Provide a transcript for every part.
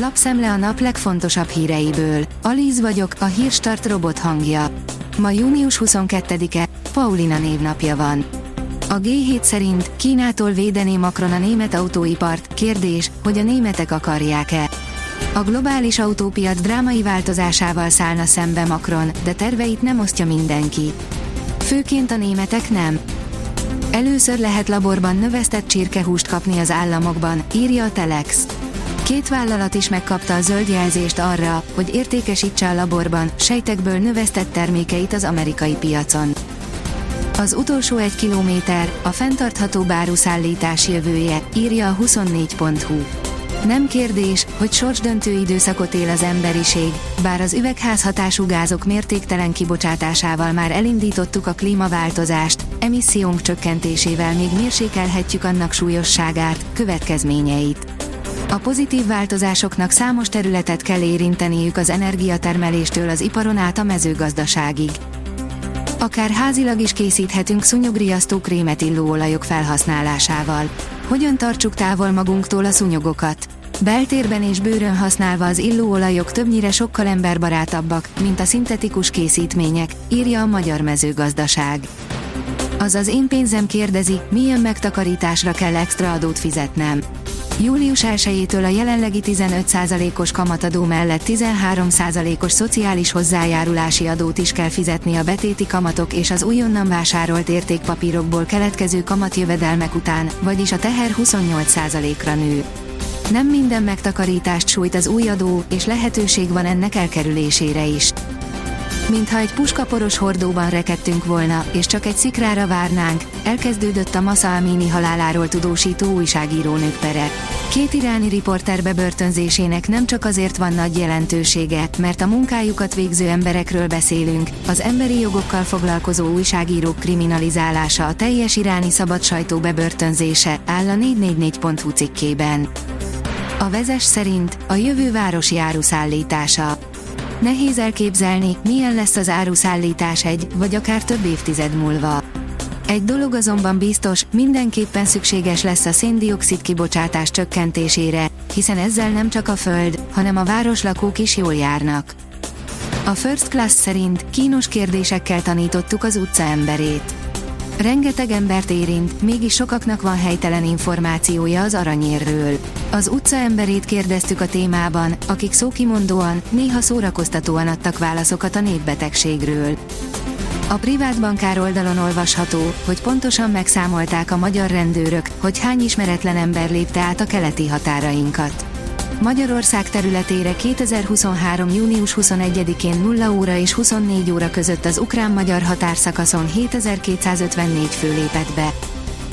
Lapszemle a nap legfontosabb híreiből. Alíz vagyok, a hírstart robot hangja. Ma június 22-e, Paulina névnapja van. A G7 szerint Kínától védené Macron a német autóipart, kérdés, hogy a németek akarják-e. A globális autópiac drámai változásával szállna szembe Macron, de terveit nem osztja mindenki. Főként a németek nem. Először lehet laborban növesztett csirkehúst kapni az államokban, írja a Telex. Két vállalat is megkapta a zöld jelzést arra, hogy értékesítse a laborban sejtekből növesztett termékeit az amerikai piacon. Az utolsó egy kilométer, a fenntartható báruszállítás jövője, írja a 24.hu. Nem kérdés, hogy sorsdöntő időszakot él az emberiség, bár az üvegházhatású gázok mértéktelen kibocsátásával már elindítottuk a klímaváltozást, emissziónk csökkentésével még mérsékelhetjük annak súlyosságát, következményeit. A pozitív változásoknak számos területet kell érinteniük az energiatermeléstől az iparon át a mezőgazdaságig. Akár házilag is készíthetünk szúnyogriasztó krémet illóolajok felhasználásával. Hogyan tartsuk távol magunktól a szúnyogokat? Beltérben és bőrön használva az illóolajok többnyire sokkal emberbarátabbak, mint a szintetikus készítmények, írja a magyar mezőgazdaság. Azaz én pénzem kérdezi, milyen megtakarításra kell extra adót fizetnem. Július 1-től a jelenlegi 15%-os kamatadó mellett 13%-os szociális hozzájárulási adót is kell fizetni a betéti kamatok és az újonnan vásárolt értékpapírokból keletkező kamatjövedelmek után, vagyis a teher 28%-ra nő. Nem minden megtakarítást sújt az új adó, és lehetőség van ennek elkerülésére is. Mintha egy puskaporos hordóban rekedtünk volna, és csak egy szikrára várnánk, elkezdődött a Masa Amini haláláról tudósító újságírónők pere. Két iráni riporter bebörtönzésének nem csak azért van nagy jelentősége, mert a munkájukat végző emberekről beszélünk, az emberi jogokkal foglalkozó újságírók kriminalizálása a teljes iráni szabad sajtó bebörtönzése, áll a 444.hu cikkében. A vezes szerint a jövő városi áruszállítása. Nehéz elképzelni, milyen lesz az áruszállítás egy, vagy akár több évtized múlva. Egy dolog azonban biztos, mindenképpen szükséges lesz a széndiokszid kibocsátás csökkentésére, hiszen ezzel nem csak a föld, hanem a városlakók is jól járnak. A First Class szerint kínos kérdésekkel tanítottuk az utca emberét. Rengeteg embert érint, mégis sokaknak van helytelen információja az aranyérről. Az utca emberét kérdeztük a témában, akik szókimondóan, néha szórakoztatóan adtak válaszokat a népbetegségről. A privát bankár oldalon olvasható, hogy pontosan megszámolták a magyar rendőrök, hogy hány ismeretlen ember lépte át a keleti határainkat. Magyarország területére 2023. június 21-én 0 óra és 24 óra között az ukrán-magyar határszakaszon 7254 fő lépett be.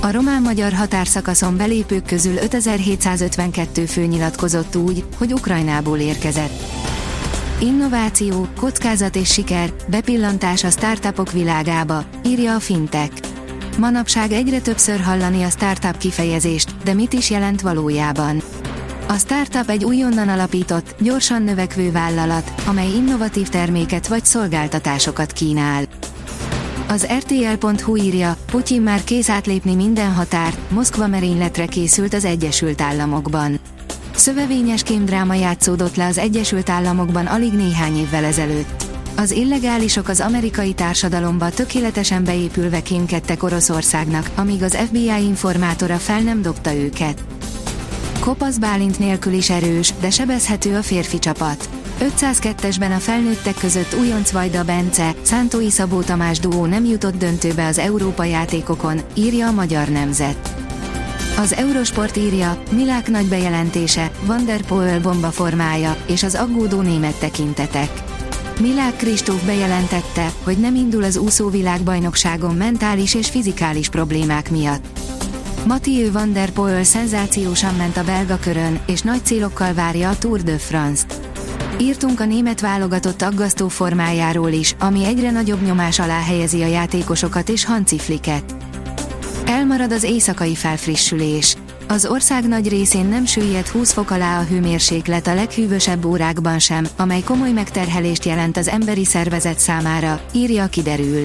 A román-magyar határszakaszon belépők közül 5752 fő nyilatkozott úgy, hogy Ukrajnából érkezett. Innováció, kockázat és siker, bepillantás a startupok világába, írja a Fintech. Manapság egyre többször hallani a startup kifejezést, de mit is jelent valójában? A startup egy újonnan alapított, gyorsan növekvő vállalat, amely innovatív terméket vagy szolgáltatásokat kínál. Az RTL.hu írja, Putyin már kész átlépni minden határt, Moszkva merényletre készült az Egyesült Államokban. Szövevényes kémdráma játszódott le az Egyesült Államokban alig néhány évvel ezelőtt. Az illegálisok az amerikai társadalomba tökéletesen beépülve kémkedtek Oroszországnak, amíg az FBI informátora fel nem dobta őket. Kopasz Bálint nélkül is erős, de sebezhető a férfi csapat. 502-esben a felnőttek között újonc Vajda Bence, Szántói Szabó Tamás duó nem jutott döntőbe az Európa játékokon, írja a Magyar Nemzet. Az Eurosport írja, Milák nagy bejelentése, Van der Poel bomba formája, és az aggódó német tekintetek. Milák Kristóf bejelentette, hogy nem indul az úszóvilágbajnokságon mentális és fizikális problémák miatt. Mathieu van der Poel szenzációsan ment a belga körön, és nagy célokkal várja a Tour de France-t. Írtunk a német válogatott aggasztó formájáról is, ami egyre nagyobb nyomás alá helyezi a játékosokat és Hanci Flicket. Elmarad az éjszakai felfrissülés. Az ország nagy részén nem süllyed 20 fok alá a hőmérséklet a leghűvösebb órákban sem, amely komoly megterhelést jelent az emberi szervezet számára, írja kiderül.